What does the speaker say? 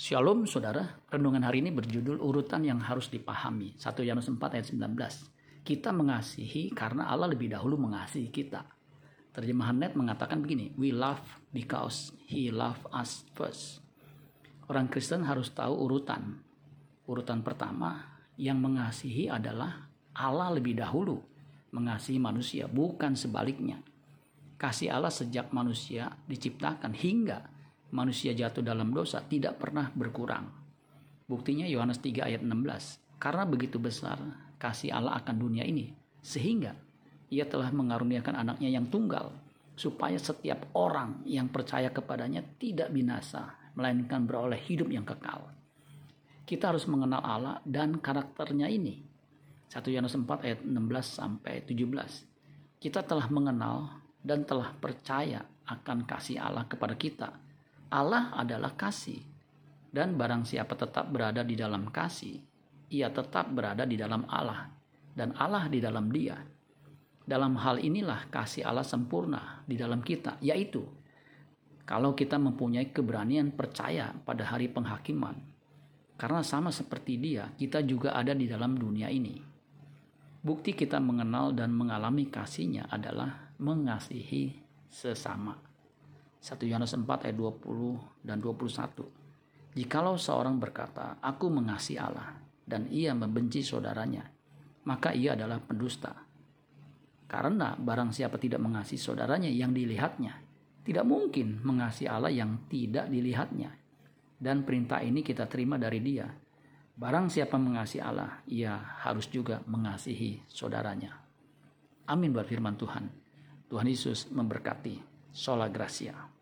Shalom saudara, renungan hari ini berjudul urutan yang harus dipahami. 1 Yohanes 4 ayat 19. Kita mengasihi karena Allah lebih dahulu mengasihi kita. Terjemahan net mengatakan begini, we love because he loved us first. Orang Kristen harus tahu urutan. Urutan pertama yang mengasihi adalah Allah lebih dahulu mengasihi manusia, bukan sebaliknya. Kasih Allah sejak manusia diciptakan hingga manusia jatuh dalam dosa tidak pernah berkurang. Buktinya Yohanes 3 ayat 16. Karena begitu besar kasih Allah akan dunia ini, sehingga ia telah mengaruniakan anaknya yang tunggal, supaya setiap orang yang percaya kepadanya tidak binasa, melainkan beroleh hidup yang kekal. Kita harus mengenal Allah dan karakternya ini. 1 Yohanes 4 ayat 16 sampai 17. Kita telah mengenal dan telah percaya akan kasih Allah kepada kita Allah adalah kasih. Dan barang siapa tetap berada di dalam kasih, ia tetap berada di dalam Allah dan Allah di dalam dia. Dalam hal inilah kasih Allah sempurna di dalam kita, yaitu kalau kita mempunyai keberanian percaya pada hari penghakiman. Karena sama seperti dia, kita juga ada di dalam dunia ini. Bukti kita mengenal dan mengalami kasihnya adalah mengasihi sesama. 1 Yohanes 4 ayat 20 dan 21. Jikalau seorang berkata, aku mengasihi Allah, dan ia membenci saudaranya, maka ia adalah pendusta. Karena barang siapa tidak mengasihi saudaranya yang dilihatnya, tidak mungkin mengasihi Allah yang tidak dilihatnya. Dan perintah ini kita terima dari dia. Barang siapa mengasihi Allah, ia harus juga mengasihi saudaranya. Amin buat firman Tuhan. Tuhan Yesus memberkati. Sola Gracia.